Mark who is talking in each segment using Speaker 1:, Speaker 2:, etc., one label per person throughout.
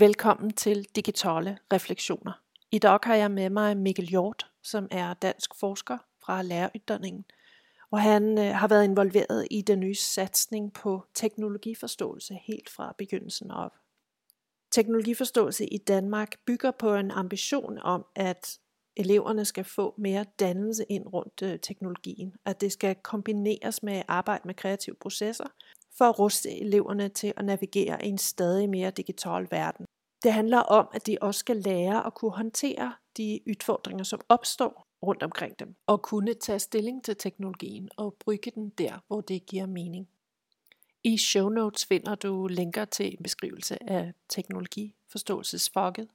Speaker 1: Velkommen til Digitale Refleksioner. I dag har jeg med mig Mikkel Hjort, som er dansk forsker fra læreruddannelsen, og han øh, har været involveret i den nye satsning på teknologiforståelse helt fra begyndelsen op. Teknologiforståelse i Danmark bygger på en ambition om, at eleverne skal få mere dannelse ind rundt øh, teknologien, at det skal kombineres med arbejde med kreative processer, for at ruste eleverne til at navigere i en stadig mere digital verden. Det handler om, at de også skal lære at kunne håndtere de udfordringer, som opstår rundt omkring dem, og kunne tage stilling til teknologien og bruge den der, hvor det giver mening. I show notes finder du linker til en beskrivelse af teknologiforståelsesfokket.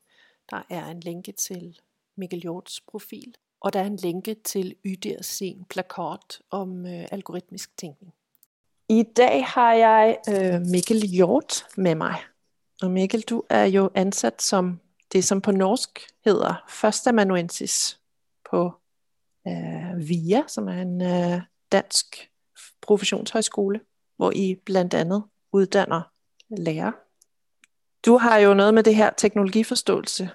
Speaker 1: Der er en linke til Mikkel Hjorts profil, og der er en linke til Ydir sin plakat om øh, algoritmisk tænkning. I dag har jeg øh, Mikkel Hjort med mig. Og Mikkel, du er jo ansat som det, som på norsk hedder førstemanuensis på øh, VIA, som er en øh, dansk professionshøjskole, hvor I blandt andet uddanner lærer. Du har jo noget med det her teknologiforståelse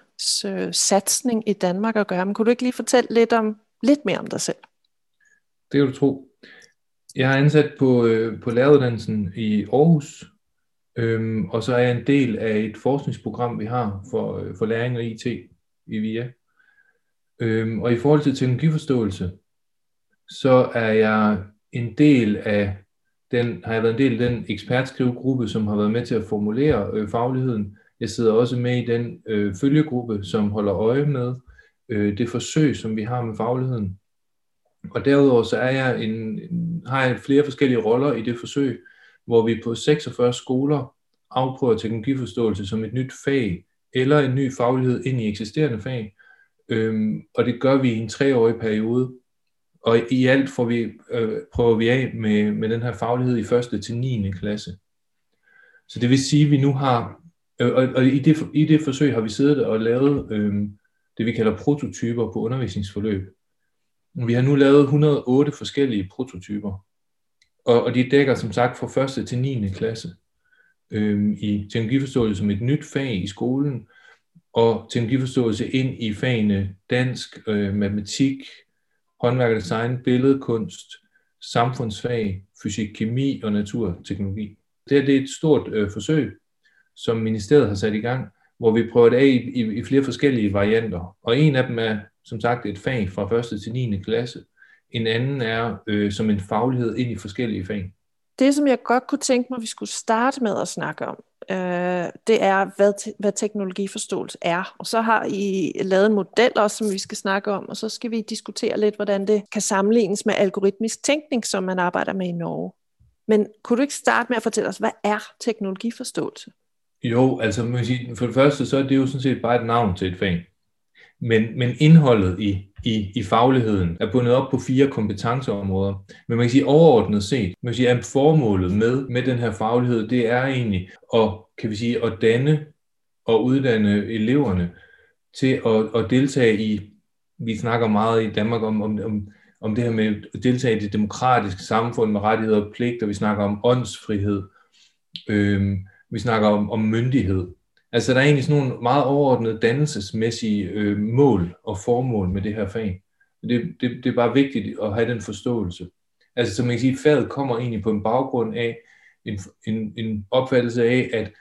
Speaker 1: øh, satsning i Danmark at gøre, men kunne du ikke lige fortælle lidt, om, lidt mere om dig selv?
Speaker 2: Det kan du tro. Jeg er ansat på, øh, på læreruddannelsen i Aarhus, øhm, og så er jeg en del af et forskningsprogram, vi har for, øh, for læring og IT i VIA. Øhm, og i forhold til teknologiforståelse, så er jeg en del af den, har jeg været en del af den ekspertskrivegruppe, som har været med til at formulere øh, fagligheden. Jeg sidder også med i den øh, følgegruppe, som holder øje med øh, det forsøg, som vi har med fagligheden. Og derudover så er jeg en, har jeg flere forskellige roller i det forsøg, hvor vi på 46 skoler afprøver teknologiforståelse som et nyt fag, eller en ny faglighed ind i eksisterende fag. Øhm, og det gør vi i en treårig periode. Og i alt får vi, øh, prøver vi af med, med den her faglighed i første til 9. klasse. Så det vil sige, at vi nu har, øh, og, og i, det, i det forsøg har vi siddet og lavet øh, det, vi kalder prototyper på undervisningsforløb. Vi har nu lavet 108 forskellige prototyper, og, og de dækker som sagt fra 1. til 9. klasse øh, i teknologiforståelse som et nyt fag i skolen, og teknologiforståelse ind i fagene dansk, øh, matematik, håndværk og design, billedkunst, samfundsfag, fysik, kemi og naturteknologi. Det, her, det er et stort øh, forsøg, som ministeriet har sat i gang, hvor vi prøver det af i, i, i flere forskellige varianter. Og en af dem er som sagt et fag fra 1. til 9. klasse. En anden er øh, som en faglighed ind i forskellige fag.
Speaker 1: Det, som jeg godt kunne tænke mig, vi skulle starte med at snakke om, øh, det er, hvad, te- hvad teknologiforståelse er. Og så har I lavet en model også, som vi skal snakke om, og så skal vi diskutere lidt, hvordan det kan sammenlignes med algoritmisk tænkning, som man arbejder med i Norge. Men kunne du ikke starte med at fortælle os, hvad er teknologiforståelse?
Speaker 2: Jo, altså man sige, for det første, så er det jo sådan set bare et navn til et fag. Men, men indholdet i, i, i fagligheden er bundet op på fire kompetenceområder. Men man kan sige overordnet set, man kan sige, at formålet med, med den her faglighed, det er egentlig at, kan vi sige, at danne og uddanne eleverne til at, at deltage i, vi snakker meget i Danmark om, om, om, om det her med at deltage i det demokratiske samfund med rettigheder og pligter, vi snakker om åndsfrihed, øhm, vi snakker om, om myndighed. Altså der er egentlig sådan nogle meget overordnede dannelsesmæssige øh, mål og formål med det her fag. Det, det, det er bare vigtigt at have den forståelse. Altså som man kan sige, faget kommer egentlig på en baggrund af en, en, en opfattelse af, at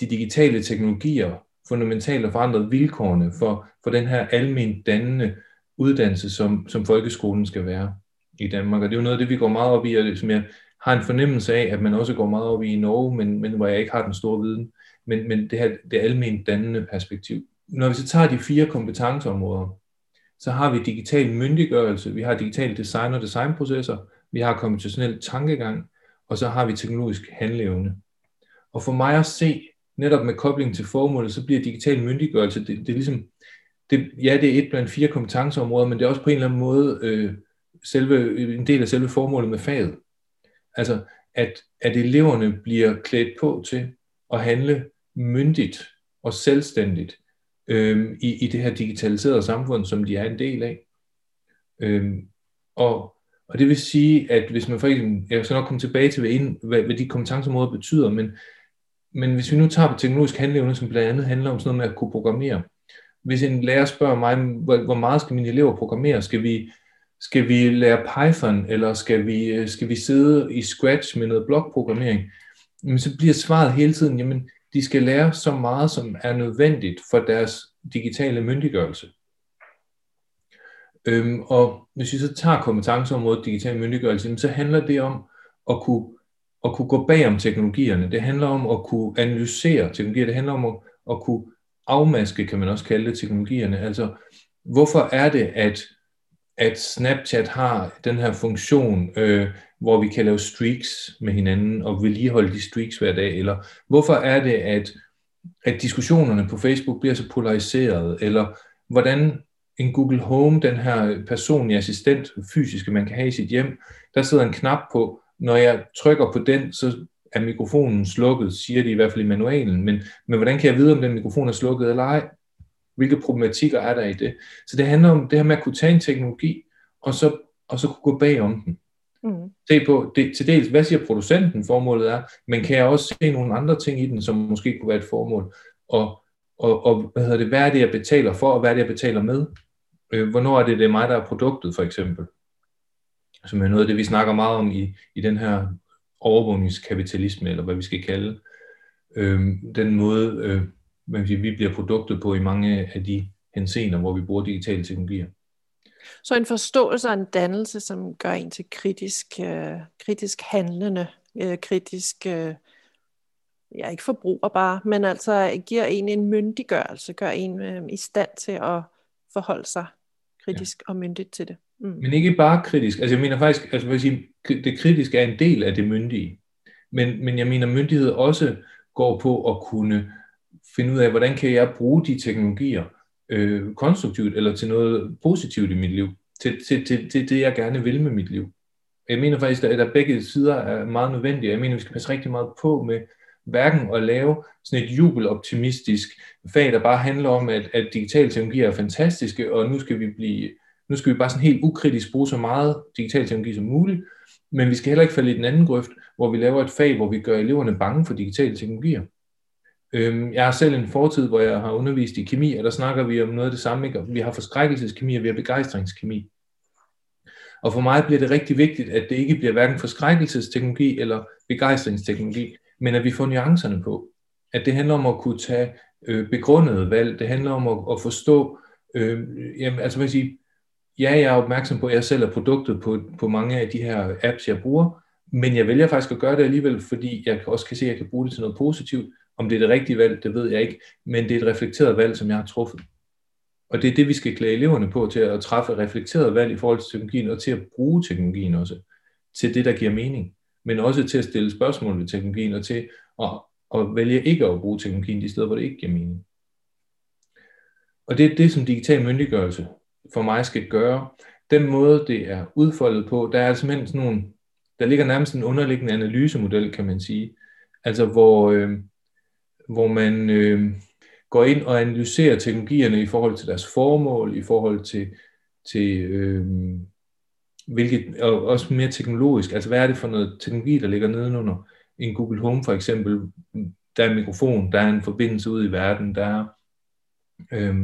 Speaker 2: de digitale teknologier fundamentalt har forandret vilkårene for, for den her almen dannende uddannelse, som, som folkeskolen skal være i Danmark. Og det er jo noget af det, vi går meget op i, og som jeg har en fornemmelse af, at man også går meget op i Norge, men, men hvor jeg ikke har den store viden men, men det her det almindeligt dannende perspektiv. Når vi så tager de fire kompetenceområder, så har vi digital myndiggørelse, vi har digital design og designprocesser, vi har komputationel tankegang, og så har vi teknologisk handleevne. Og for mig at se, netop med kobling til formålet, så bliver digital myndiggørelse, det, det er ligesom, det, ja, det er et blandt fire kompetenceområder, men det er også på en eller anden måde øh, selve, en del af selve formålet med faget. Altså, at, at eleverne bliver klædt på til at handle myndigt og selvstændigt øhm, i, i det her digitaliserede samfund, som de er en del af. Øhm, og, og det vil sige, at hvis man for eksempel, jeg skal nok komme tilbage til, hvad, hvad, hvad de kompetenceområder betyder, men men hvis vi nu tager på teknologisk handleevne, som blandt andet handler om sådan noget med at kunne programmere. Hvis en lærer spørger mig, hvor meget skal mine elever programmere? Skal vi, skal vi lære Python, eller skal vi, øh, skal vi sidde i Scratch med noget blokprogrammering? Men så bliver svaret hele tiden, jamen, de skal lære så meget, som er nødvendigt for deres digitale myndiggørelse. Øhm, og hvis vi så tager kompetenceområdet digital myndiggørelse, så handler det om at kunne, at kunne gå bag om teknologierne. Det handler om at kunne analysere teknologier. Det handler om at, at kunne afmaske, kan man også kalde det, teknologierne. Altså, hvorfor er det, at, at Snapchat har den her funktion, øh, hvor vi kan lave streaks med hinanden og vedligeholde de streaks hver dag? Eller hvorfor er det, at, at diskussionerne på Facebook bliver så polariseret? Eller hvordan en Google Home, den her personlige assistent, fysiske, man kan have i sit hjem, der sidder en knap på, når jeg trykker på den, så er mikrofonen slukket, siger de i hvert fald i manualen, men, men hvordan kan jeg vide, om den mikrofon er slukket eller ej? Hvilke problematikker er der i det? Så det handler om det her med at kunne tage en teknologi, og så, og så kunne gå bag om den. Mm. Se på, det, til dels, hvad siger producenten formålet er, men kan jeg også se nogle andre ting i den, som måske kunne være et formål, og, og, og hvad hedder det, hvad er det, jeg betaler for, og hvad er det, jeg betaler med? Øh, hvornår er det, det er mig, der er produktet, for eksempel? Som er noget af det, vi snakker meget om i, i den her overvågningskapitalisme, eller hvad vi skal kalde øh, den måde, øh, man siger, vi bliver produktet på i mange af de henseender, hvor vi bruger digitale teknologier.
Speaker 1: Så en forståelse og en dannelse, som gør en til kritisk, øh, kritisk handlende, øh, kritisk, øh, ja ikke forbruger bare, men altså giver en en myndiggørelse, gør en øh, i stand til at forholde sig kritisk ja. og myndigt til det.
Speaker 2: Mm. Men ikke bare kritisk. Altså jeg mener faktisk, altså jeg sige, det kritiske er en del af det myndige. Men, men jeg mener, myndighed også går på at kunne finde ud af, hvordan kan jeg bruge de teknologier øh, konstruktivt eller til noget positivt i mit liv. Til, til, til, til det, jeg gerne vil med mit liv. Jeg mener faktisk, at der begge sider er meget nødvendige. Jeg mener, vi skal passe rigtig meget på med hverken at lave sådan et jubeloptimistisk fag, der bare handler om, at, at digitale teknologier er fantastiske, og nu skal vi blive nu skal vi bare sådan helt ukritisk bruge så meget digital teknologi som muligt, men vi skal heller ikke falde i den anden grøft, hvor vi laver et fag, hvor vi gør eleverne bange for digitale teknologier. Øhm, jeg har selv en fortid, hvor jeg har undervist i kemi, og der snakker vi om noget af det samme. Ikke? Vi har forskrækkelseskemi, og vi har begejstringskemi. Og for mig bliver det rigtig vigtigt, at det ikke bliver hverken forskrækkelsesteknologi eller begejstringsteknologi, men at vi får nuancerne på. At det handler om at kunne tage øh, begrundede valg. Det handler om at, at forstå, øh, jamen, altså man sige, ja, jeg er opmærksom på, at jeg selv er produktet på, på mange af de her apps, jeg bruger, men jeg vælger faktisk at gøre det alligevel, fordi jeg også kan se, at jeg kan bruge det til noget positivt. Om det er det rigtige valg, det ved jeg ikke, men det er et reflekteret valg, som jeg har truffet. Og det er det, vi skal klæde eleverne på, til at træffe reflekteret valg i forhold til teknologien, og til at bruge teknologien også, til det, der giver mening. Men også til at stille spørgsmål ved teknologien, og til at, at vælge ikke at bruge teknologien de steder, hvor det ikke giver mening. Og det er det, som digital myndiggørelse for mig skal gøre. Den måde, det er udfoldet på, der er altså simpelthen sådan nogle, der ligger nærmest en underliggende analysemodel, kan man sige. Altså hvor, øh, hvor man øh, går ind og analyserer teknologierne i forhold til deres formål, i forhold til, til øh, hvilket, og også mere teknologisk. Altså hvad er det for noget teknologi, der ligger nedenunder en Google Home for eksempel? Der er en mikrofon, der er en forbindelse ud i verden, der er øh,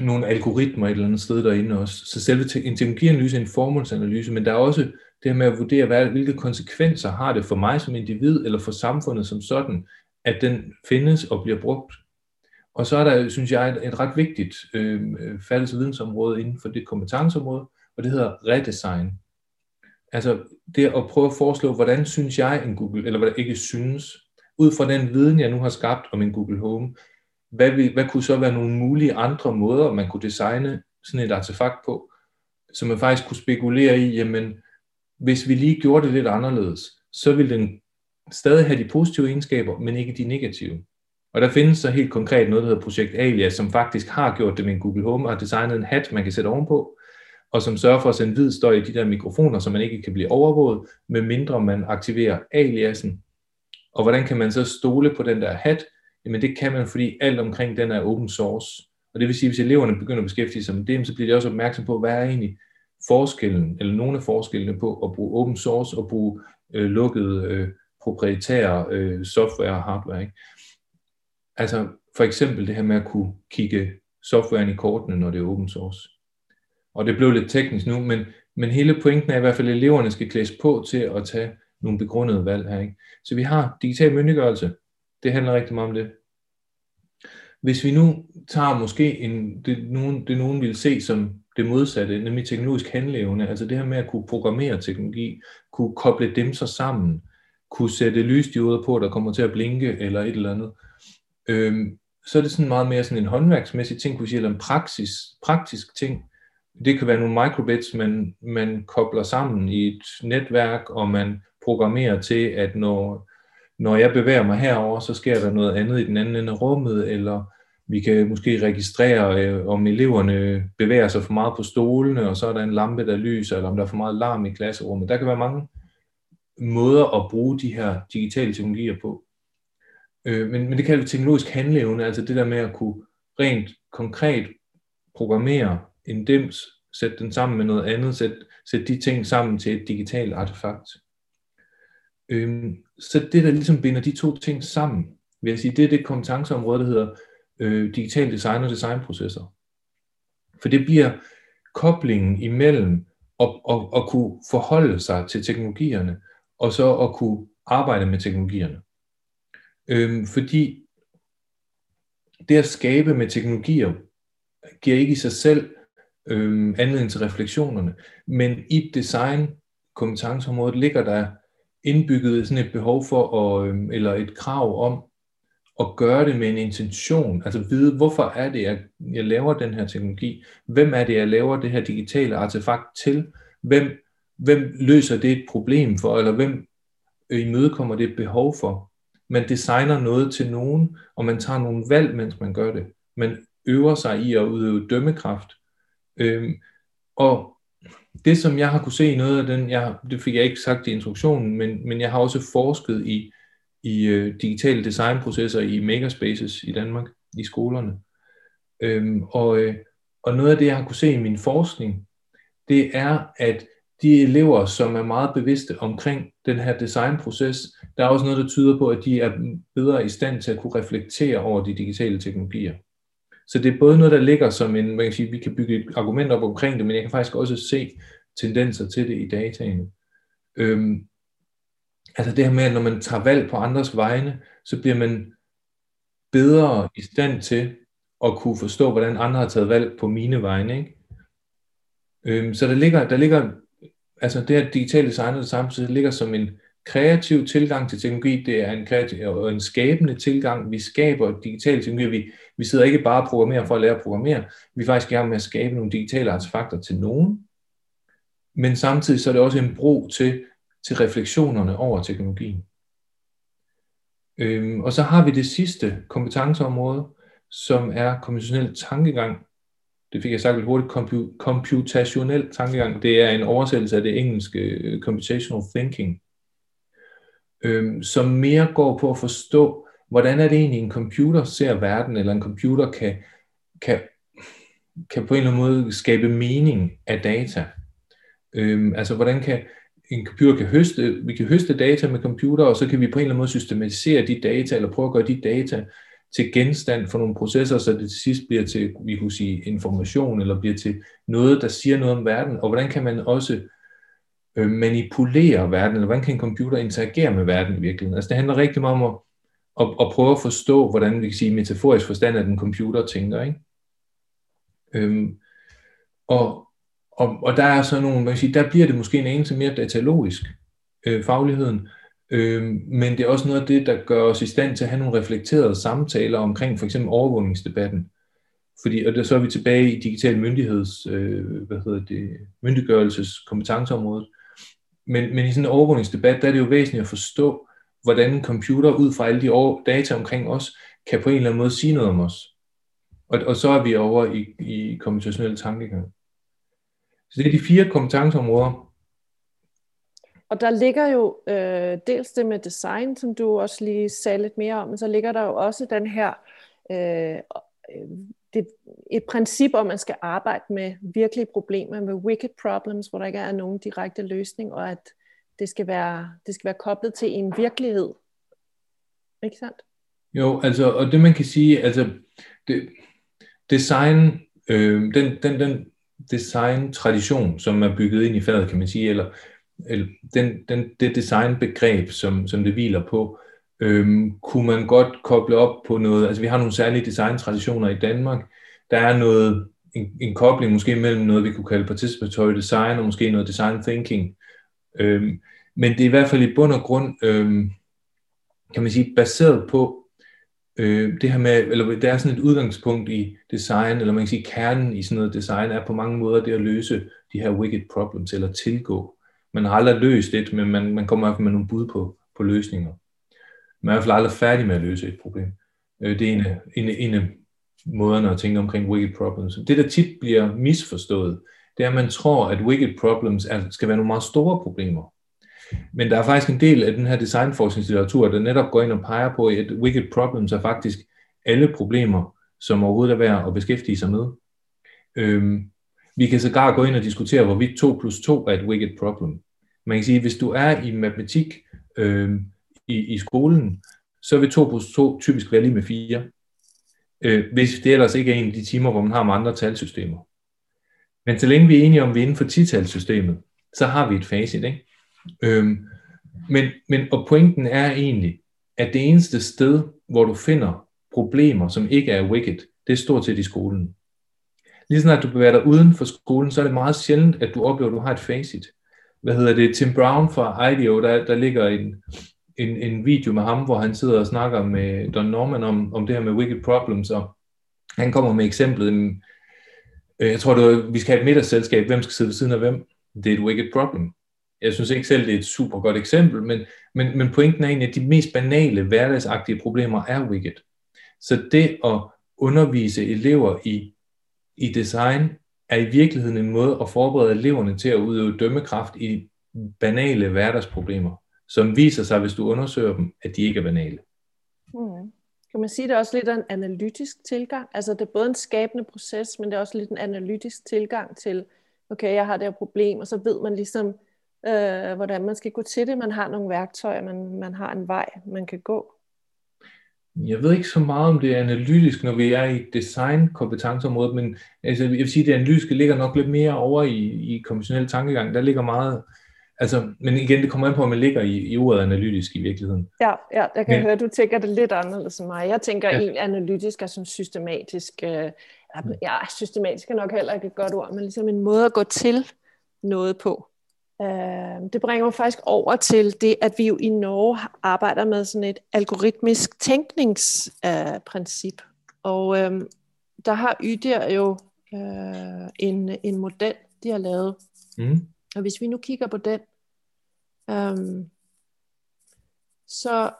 Speaker 2: nogle algoritmer et eller andet sted derinde også. Så selve en teknologianalyse er en formålsanalyse, men der er også det her med at vurdere, hvad, hvilke konsekvenser har det for mig som individ, eller for samfundet som sådan, at den findes og bliver brugt. Og så er der, synes jeg, et, et ret vigtigt øh, fælles vidensområde inden for det kompetenceområde, og det hedder redesign. Altså det at prøve at foreslå, hvordan synes jeg en Google, eller hvad ikke synes, ud fra den viden, jeg nu har skabt om en Google Home, hvad, vil, hvad kunne så være nogle mulige andre måder, man kunne designe sådan et artefakt på, som man faktisk kunne spekulere i, jamen, hvis vi lige gjorde det lidt anderledes, så ville den stadig have de positive egenskaber, men ikke de negative. Og der findes så helt konkret noget, der hedder Projekt Alias, som faktisk har gjort det med en Google Home og har designet en hat, man kan sætte ovenpå, og som sørger for at sende hvid støj i de der mikrofoner, så man ikke kan blive overvåget, medmindre man aktiverer aliasen. Og hvordan kan man så stole på den der hat? Jamen det kan man, fordi alt omkring den er open source. Og det vil sige, at hvis eleverne begynder at beskæftige sig med det, så bliver de også opmærksom på, hvad er egentlig forskellen, eller nogle af forskellene på at bruge open source og bruge øh, lukkede øh, proprietære øh, software og hardware. Ikke? Altså for eksempel det her med at kunne kigge softwaren i kortene, når det er open source. Og det blev lidt teknisk nu, men, men hele pointen er i hvert fald, at eleverne skal klædes på til at tage nogle begrundede valg her. Ikke? Så vi har digital myndiggørelse. Det handler rigtig meget om det. Hvis vi nu tager måske en, det, nogen, det nogen vil se som det modsatte, nemlig teknologisk handleevne, altså det her med at kunne programmere teknologi, kunne koble dem så sammen, kunne sætte lysdioder på, der kommer til at blinke, eller et eller andet, øhm, så er det sådan meget mere sådan en håndværksmæssig ting, kunne sige, eller en praksis, praktisk ting. Det kan være nogle microbits, man, man kobler sammen i et netværk, og man programmerer til, at når når jeg bevæger mig herover, så sker der noget andet i den anden ende af rummet, eller vi kan måske registrere, øh, om eleverne bevæger sig for meget på stolene, og så er der en lampe, der lyser, eller om der er for meget larm i klasserummet. Der kan være mange måder at bruge de her digitale teknologier på. Øh, men, men det kalder vi teknologisk handleevne, altså det der med at kunne rent konkret programmere en dims, sætte den sammen med noget andet, sætte, sætte de ting sammen til et digitalt artefakt. Øhm, så det, der ligesom binder de to ting sammen, vil jeg sige, det er det kompetenceområde, der hedder øh, digital design og designprocesser. For det bliver koblingen imellem at, at, at kunne forholde sig til teknologierne, og så at kunne arbejde med teknologierne. Øhm, fordi det at skabe med teknologier giver ikke i sig selv øhm, anledning til refleksionerne, men i design kompetenceområdet ligger der indbygget sådan et behov for, at, øhm, eller et krav om, at gøre det med en intention, altså vide, hvorfor er det, at jeg laver den her teknologi, hvem er det, jeg laver det her digitale artefakt til, hvem, hvem løser det et problem for, eller hvem imødekommer det et behov for. Man designer noget til nogen, og man tager nogle valg, mens man gør det. Man øver sig i at udøve dømmekraft. Øhm, og det, som jeg har kunne se i noget af den, jeg, det fik jeg ikke sagt i instruktionen, men, men jeg har også forsket i, i øh, digitale designprocesser i makerspaces i Danmark, i skolerne. Øhm, og, øh, og noget af det, jeg har kunne se i min forskning, det er, at de elever, som er meget bevidste omkring den her designproces, der er også noget, der tyder på, at de er bedre i stand til at kunne reflektere over de digitale teknologier. Så det er både noget, der ligger som en, man kan sige, vi kan bygge et argument op omkring det, men jeg kan faktisk også se tendenser til det i dataene. Øhm, altså det her med, at når man tager valg på andres vegne, så bliver man bedre i stand til at kunne forstå, hvordan andre har taget valg på mine vegne. Ikke? Øhm, så der ligger, der ligger, altså det her digitale design og ligger som en kreativ tilgang til teknologi, det er en kreativ øh, og en skabende tilgang. Vi skaber digitale teknologi. Vi, vi sidder ikke bare og programmerer for at lære at programmere. Vi er faktisk i gang med at skabe nogle digitale artefakter til nogen. Men samtidig så er det også en bro til, til refleksionerne over teknologien. Øhm, og så har vi det sidste kompetenceområde, som er konventionel tankegang. Det fik jeg sagt lidt hurtigt, computationel tankegang. Det er en oversættelse af det engelske øh, computational thinking øhm, som mere går på at forstå, hvordan er det egentlig en computer ser verden, eller en computer kan, kan, kan på en eller anden måde skabe mening af data. Øhm, altså hvordan kan en computer kan høste, vi kan høste data med computer, og så kan vi på en eller anden måde systematisere de data, eller prøve at gøre de data til genstand for nogle processer, så det til sidst bliver til, vi kunne sige, information, eller bliver til noget, der siger noget om verden, og hvordan kan man også øh, manipulere verden, eller hvordan kan en computer interagere med verden i virkeligheden. Altså det handler rigtig meget om at, at, at prøve at forstå, hvordan vi kan sige metaforisk forstand, at en computer tænker. Ikke? Øhm, og, og, og der er så nogle, man kan sige, der bliver det måske en eneste mere datalogisk, øh, fagligheden, øh, men det er også noget af det, der gør os i stand til at have nogle reflekterede samtaler omkring for eksempel overvågningsdebatten. Fordi, og der, så er vi tilbage i digital myndigheds, øh, hvad hedder det, myndiggørelses kompetenceområdet, men, men i sådan en overvågningsdebat, der er det jo væsentligt at forstå, hvordan en computer ud fra alle de data omkring os, kan på en eller anden måde sige noget om os. Og, og så er vi over i, i komputationel tankegang. Så det er de fire kompetenceområder.
Speaker 1: Og der ligger jo øh, dels det med design, som du også lige sagde lidt mere om, men så ligger der jo også den her øh, øh, det, et princip om, at man skal arbejde med virkelige problemer, med wicked problems, hvor der ikke er nogen direkte løsning, og at det skal være, det skal være koblet til en virkelighed. Ikke sandt?
Speaker 2: Jo, altså, og det man kan sige, altså, det, design, øh, den, den, den design-tradition, som er bygget ind i faget, kan man sige, eller, eller den, den, det designbegreb, som, som det hviler på, øhm, kunne man godt koble op på noget, altså vi har nogle særlige designtraditioner i Danmark, der er noget, en, en kobling måske mellem noget, vi kunne kalde participatory design, og måske noget design thinking, Øhm, men det er i hvert fald i bund og grund, øhm, kan man sige, baseret på øh, det her med, eller der er sådan et udgangspunkt i design, eller man kan sige kernen i sådan noget design, er på mange måder det at løse de her wicked problems, eller tilgå. Man har aldrig løst det, men man, man kommer i hvert fald med nogle bud på, på løsninger. Man er i hvert fald aldrig færdig med at løse et problem. Øh, det er en af, en, en af måderne at tænke omkring wicked problems. Det, der tit bliver misforstået, det er, at man tror, at wicked problems er, skal være nogle meget store problemer. Men der er faktisk en del af den her designforskningslitteratur, der netop går ind og peger på, at wicked problems er faktisk alle problemer, som overhovedet er værd at beskæftige sig med. Øhm, vi kan sågar gå ind og diskutere, hvorvidt 2 plus 2 er et wicked problem. Man kan sige, at hvis du er i matematik øh, i, i skolen, så vil 2 plus 2 typisk være lige med 4. Øh, hvis det ellers ikke er en af de timer, hvor man har med andre talsystemer. Men så længe vi er enige om, at vi er inden for titalsystemet, så har vi et facit, ikke? Øhm, men, men, og pointen er egentlig, at det eneste sted, hvor du finder problemer, som ikke er wicked, det er stort set i skolen. Lige snart at du bevæger dig uden for skolen, så er det meget sjældent, at du oplever, at du har et facit. Hvad hedder det? Tim Brown fra IDEO, der, der ligger en, en, en video med ham, hvor han sidder og snakker med Don Norman om, om det her med wicked problems, og han kommer med eksemplet, øh, jeg tror, det var, vi skal have et middagsselskab, hvem skal sidde ved siden af hvem? Det er et wicked problem. Jeg synes ikke selv, det er et super godt eksempel, men, men, men pointen er egentlig, at de mest banale, hverdagsagtige problemer er wicked. Så det at undervise elever i, i design, er i virkeligheden en måde at forberede eleverne til at udøve dømmekraft i banale hverdagsproblemer, som viser sig, hvis du undersøger dem, at de ikke er banale.
Speaker 1: Mm. Kan man sige, at det er også lidt en analytisk tilgang? Altså det er både en skabende proces, men det er også lidt en analytisk tilgang til, okay, jeg har det her problem, og så ved man ligesom, øh, hvordan man skal gå til det. Man har nogle værktøjer, man, man har en vej, man kan gå.
Speaker 2: Jeg ved ikke så meget om det er analytisk, når vi er i design-kompetenceområdet, men altså, jeg vil sige, at det analytiske ligger nok lidt mere over i, i konventionel tankegang. Der ligger meget, altså, men igen, det kommer an på, om man ligger i, i ordet analytisk i virkeligheden.
Speaker 1: Ja, ja der kan men, jeg høre, at du tænker det lidt anderledes end mig. Jeg tænker, ja. analytisk er sådan systematisk, øh, ja, systematisk er nok heller ikke et godt ord, men ligesom en måde at gå til noget på. Øh, det bringer mig faktisk over til det, at vi jo i Norge arbejder med sådan et algoritmisk tænkningsprincip. Og øh, der har Ydir jo øh, en, en model, de har lavet. Mm. Og hvis vi nu kigger på den, øh, så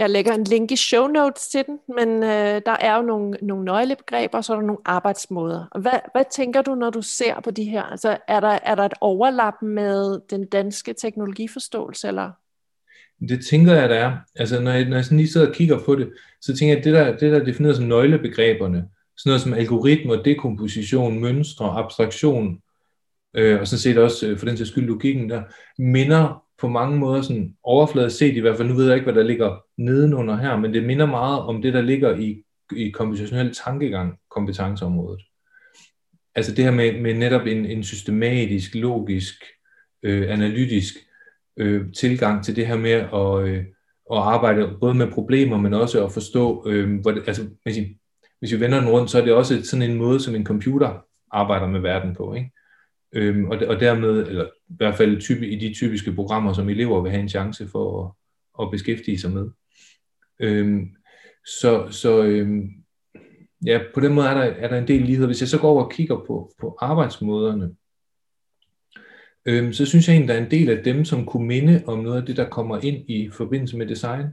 Speaker 1: jeg lægger en link i show notes til den, men øh, der er jo nogle, nogle nøglebegreber, og så er der nogle arbejdsmåder. Og hvad, hvad tænker du, når du ser på de her? Altså, er der, er der et overlap med den danske teknologiforståelse, eller?
Speaker 2: Det tænker jeg, der er. Altså, når jeg, når jeg sådan lige sidder og kigger på det, så tænker jeg, at det der, det der er defineret som nøglebegreberne, sådan noget som algoritmer, dekomposition, mønstre, abstraktion, øh, og sådan set også øh, for den til skyld logikken der, minder på mange måder sådan overfladet set i hvert fald, nu ved jeg ikke, hvad der ligger nedenunder her, men det minder meget om det, der ligger i, i kompositionel tankegang, kompetenceområdet. Altså det her med, med netop en, en systematisk, logisk, øh, analytisk øh, tilgang til det her med at, øh, at arbejde både med problemer, men også at forstå, øh, hvor det, altså, hvis vi vender den rundt, så er det også sådan en måde, som en computer arbejder med verden på. Ikke? Øhm, og, og dermed, eller i hvert fald type, i de typiske programmer, som elever vil have en chance for at, at beskæftige sig med. Øhm, så så øhm, ja, på den måde er der, er der en del lighed. Hvis jeg så går over og kigger på, på arbejdsmåderne, øhm, så synes jeg egentlig, der er en del af dem, som kunne minde om noget af det, der kommer ind i forbindelse med design.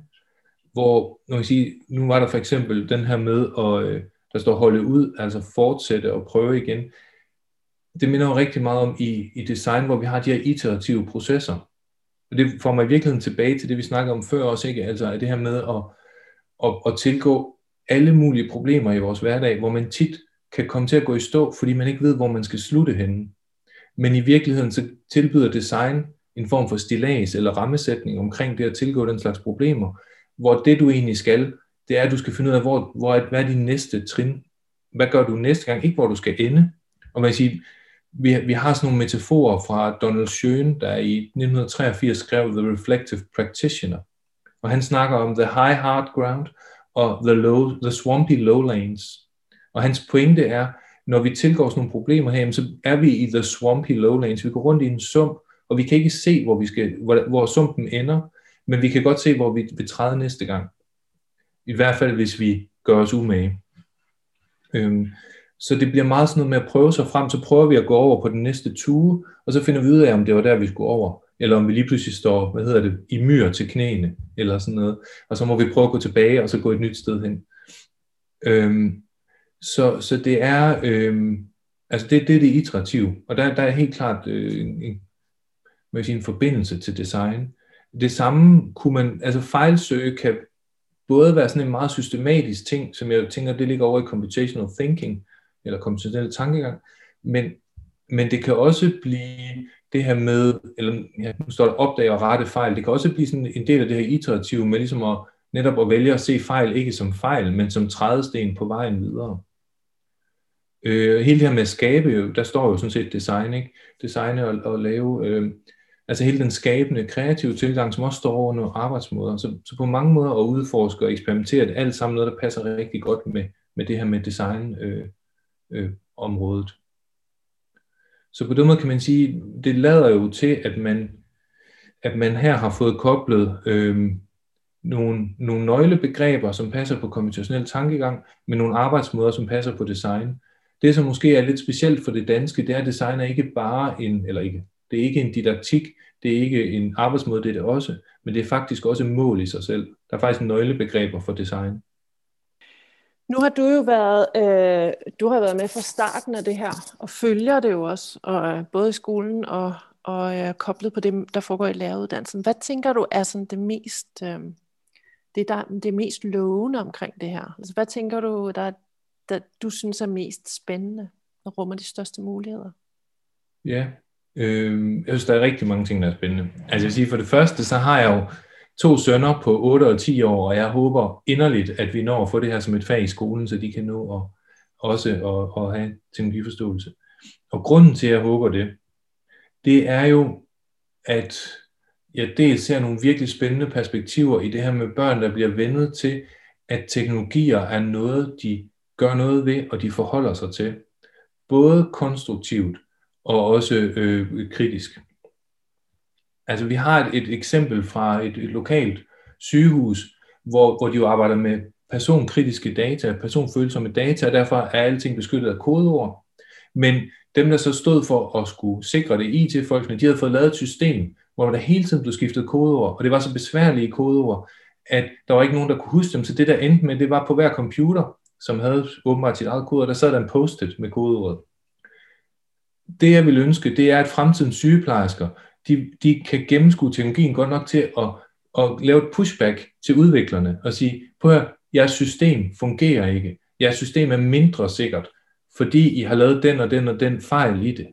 Speaker 2: Hvor, når jeg siger, nu var der for eksempel den her med, at, øh, der står holde ud, altså fortsætte og prøve igen det minder jo rigtig meget om i, i design, hvor vi har de her iterative processer. Og det får mig i virkeligheden tilbage til det, vi snakkede om før også, ikke? Altså det her med at, at, at tilgå alle mulige problemer i vores hverdag, hvor man tit kan komme til at gå i stå, fordi man ikke ved, hvor man skal slutte henne. Men i virkeligheden så tilbyder design en form for stilas eller rammesætning omkring det at tilgå den slags problemer, hvor det du egentlig skal, det er, at du skal finde ud af, hvor, hvor, hvad er din næste trin? Hvad gør du næste gang? Ikke hvor du skal ende. Og man siger, vi, vi har sådan nogle metaforer fra Donald Schoen, der i 1983 skrev The Reflective Practitioner. Og han snakker om the high hard ground og the, low, the swampy lowlands. Og hans pointe er, når vi tilgår sådan nogle problemer her, så er vi i the swampy lowlands. Vi går rundt i en sump, og vi kan ikke se, hvor, vi skal, hvor, hvor sumpen ender, men vi kan godt se, hvor vi vil træde næste gang. I hvert fald, hvis vi gør os umage. Øhm, så det bliver meget sådan noget med at prøve sig frem, så prøver vi at gå over på den næste tue, og så finder vi ud af, om det var der, vi skulle over, eller om vi lige pludselig står, hvad hedder det, i myr til knæene, eller sådan noget, og så må vi prøve at gå tilbage, og så gå et nyt sted hen. Øhm, så, så det er, øhm, altså det, det er det iterative, og der, der er helt klart øh, en, en, sige, en forbindelse til design. Det samme kunne man, altså fejlsøge kan både være sådan en meget systematisk ting, som jeg tænker, det ligger over i computational thinking, eller konventionelle tankegang, men, men det kan også blive det her med, eller ja, nu står der opdage og rette fejl, det kan også blive sådan en del af det her iterative med ligesom at netop at vælge at se fejl ikke som fejl, men som trædesten på vejen videre. Øh, hele det her med at skabe, der står jo sådan set design, ikke? Designe og, og lave, øh, altså hele den skabende, kreative tilgang, som også står over arbejdsmåder. Så, så på mange måder at udforske og eksperimentere, det er alt sammen noget, der passer rigtig godt med, med det her med design øh, øh, området. Så på den måde kan man sige, det lader jo til, at man, at man her har fået koblet øh, nogle, nogle nøglebegreber, som passer på komputationel tankegang, med nogle arbejdsmåder, som passer på design. Det, som måske er lidt specielt for det danske, det er, at design er ikke bare en, eller ikke, det er ikke en didaktik, det er ikke en arbejdsmåde, det er det også, men det er faktisk også mål i sig selv. Der er faktisk nøglebegreber for design.
Speaker 1: Nu har du jo været, øh, du har været med fra starten af det her, og følger det jo også, og, øh, både i skolen og, og øh, koblet på det, der foregår i læreruddannelsen. Hvad tænker du er sådan det mest, øh, det, der, det mest lovende omkring det her? Altså, hvad tænker du, der, der du synes er mest spændende og rummer de største muligheder?
Speaker 2: Ja, øh, jeg synes, der er rigtig mange ting, der er spændende. Altså jeg vil sige, for det første, så har jeg jo to sønner på 8 og 10 år, og jeg håber inderligt, at vi når at få det her som et fag i skolen, så de kan nå at, også at, at have teknologiforståelse. Og grunden til, at jeg håber det, det er jo, at jeg dels ser nogle virkelig spændende perspektiver i det her med børn, der bliver vendet til, at teknologier er noget, de gør noget ved, og de forholder sig til. Både konstruktivt og også øh, kritisk. Altså vi har et, et eksempel fra et, et lokalt sygehus, hvor, hvor de jo arbejder med personkritiske data, personfølsomme data, og derfor er alting beskyttet af kodeord. Men dem, der så stod for at skulle sikre det, IT-folkene, de havde fået lavet et system, hvor der hele tiden blev skiftet kodeord, og det var så besværlige kodeord, at der var ikke nogen, der kunne huske dem, så det der endte med, det var på hver computer, som havde åbenbart sit eget kodeord, der sad der en post med kodeordet. Det jeg vil ønske, det er, at fremtidens sygeplejersker, de, de kan gennemskue teknologien godt nok til at, at lave et pushback til udviklerne og sige, prøv at jeres system fungerer ikke. Jeres system er mindre sikkert, fordi I har lavet den og den og den fejl i det.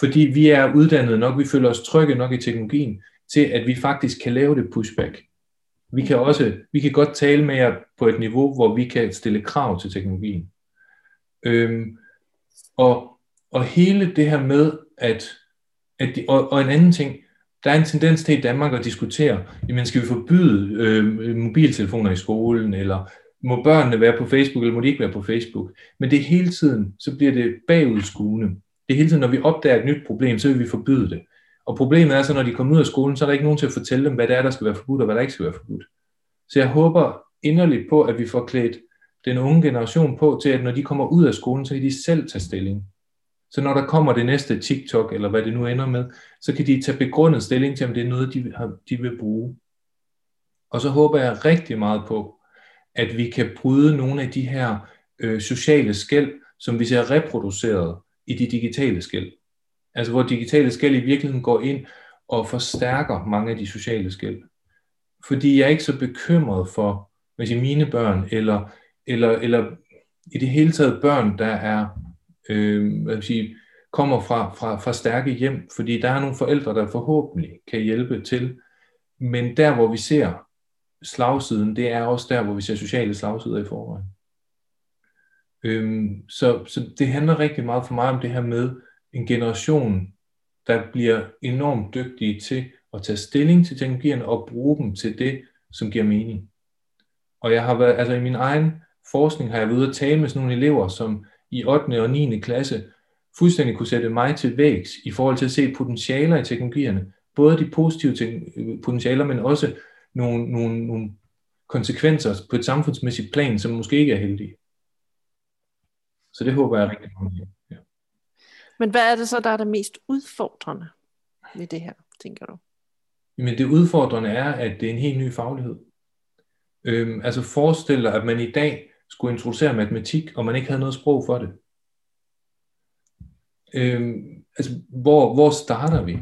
Speaker 2: Fordi vi er uddannet nok, vi føler os trygge nok i teknologien, til at vi faktisk kan lave det pushback. Vi kan også, vi kan godt tale med jer på et niveau, hvor vi kan stille krav til teknologien. Øhm, og, og hele det her med, at at de, og, og en anden ting, der er en tendens til i Danmark at diskutere, jamen skal vi forbyde øh, mobiltelefoner i skolen, eller må børnene være på Facebook, eller må de ikke være på Facebook? Men det er hele tiden, så bliver det bagudskuende. Det er hele tiden, når vi opdager et nyt problem, så vil vi forbyde det. Og problemet er så, når de kommer ud af skolen, så er der ikke nogen til at fortælle dem, hvad det er, der skal være forbudt, og hvad der ikke skal være forbudt. Så jeg håber inderligt på, at vi får klædt den unge generation på til, at når de kommer ud af skolen, så kan de selv tage stilling. Så når der kommer det næste TikTok, eller hvad det nu ender med, så kan de tage begrundet stilling til, om det er noget, de, har, de vil bruge. Og så håber jeg rigtig meget på, at vi kan bryde nogle af de her øh, sociale skæld, som vi ser reproduceret i de digitale skæld. Altså hvor digitale skæld i virkeligheden går ind og forstærker mange af de sociale skæld. Fordi jeg er ikke så bekymret for hvis mine børn, eller, eller, eller i det hele taget børn, der er øh, hvad vil sige, kommer fra, fra, fra stærke hjem, fordi der er nogle forældre, der forhåbentlig kan hjælpe til. Men der, hvor vi ser slagsiden, det er også der, hvor vi ser sociale slagsider i forvejen. Øhm, så, så det handler rigtig meget for mig om det her med en generation, der bliver enormt dygtige til at tage stilling til teknologierne og bruge dem til det, som giver mening. Og jeg har været, altså i min egen forskning har jeg været ude at tale med sådan nogle elever, som i 8. og 9. klasse fuldstændig kunne sætte mig til vægs i forhold til at se potentialer i teknologierne. Både de positive potentialer, men også nogle, nogle, nogle konsekvenser på et samfundsmæssigt plan, som måske ikke er heldige. Så det håber jeg rigtig meget. Ja.
Speaker 1: Men hvad er det så, der er det mest udfordrende ved det her, tænker du?
Speaker 2: Jamen det udfordrende er, at det er en helt ny faglighed. Øhm, altså forestil dig, at man i dag skulle introducere matematik, og man ikke havde noget sprog for det. Øhm, altså, hvor, hvor starter vi?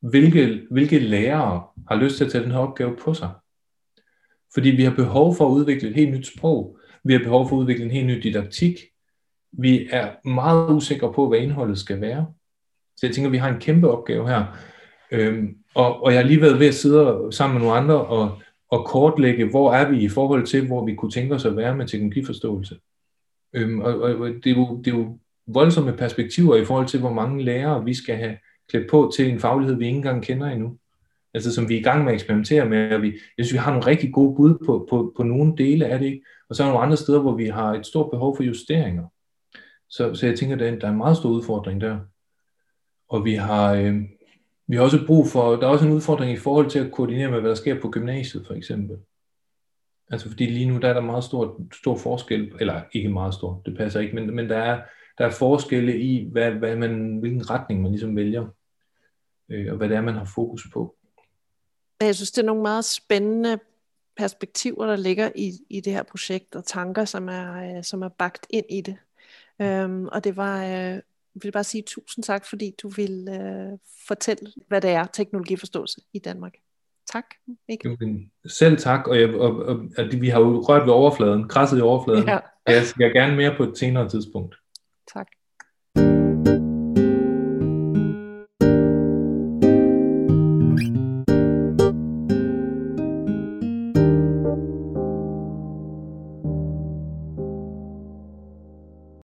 Speaker 2: Hvilke, hvilke lærere har lyst til at tage den her opgave på sig? Fordi vi har behov for at udvikle et helt nyt sprog. Vi har behov for at udvikle en helt ny didaktik. Vi er meget usikre på, hvad indholdet skal være. Så jeg tænker, at vi har en kæmpe opgave her. Øhm, og, og jeg har lige været ved at sidde sammen med nogle andre og, og kortlægge, hvor er vi i forhold til, hvor vi kunne tænke os at være med teknologiforståelse. Øhm, og, og det, er jo, det er jo voldsomme perspektiver i forhold til, hvor mange lærere vi skal have klædt på til en faglighed, vi ikke engang kender endnu. Altså som vi er i gang med at eksperimentere med, og vi, jeg synes, vi har nogle rigtig gode bud på, på, på nogle dele af det, og så er der nogle andre steder, hvor vi har et stort behov for justeringer. Så, så jeg tænker, at der er en meget stor udfordring der. Og vi har, øh, vi har også brug for, der er også en udfordring i forhold til at koordinere med, hvad der sker på gymnasiet for eksempel. Altså fordi lige nu der er der meget stor, stor forskel, eller ikke meget stor, det passer ikke, men, men der, er, der er forskelle i, hvad, hvad man, hvilken retning man ligesom vælger, øh, og hvad det er, man har fokus på.
Speaker 1: Jeg synes, det er nogle meget spændende perspektiver, der ligger i, i det her projekt, og tanker, som er, øh, som er bagt ind i det. Øhm, og det var, øh, jeg vil bare sige tusind tak, fordi du vil øh, fortælle, hvad det er teknologiforståelse i Danmark. Tak, Mikkel.
Speaker 2: Jamen, selv tak, og, jeg, og, og, og vi har jo rørt ved overfladen, krasset i overfladen. Ja. Jeg skal gerne mere på et senere tidspunkt.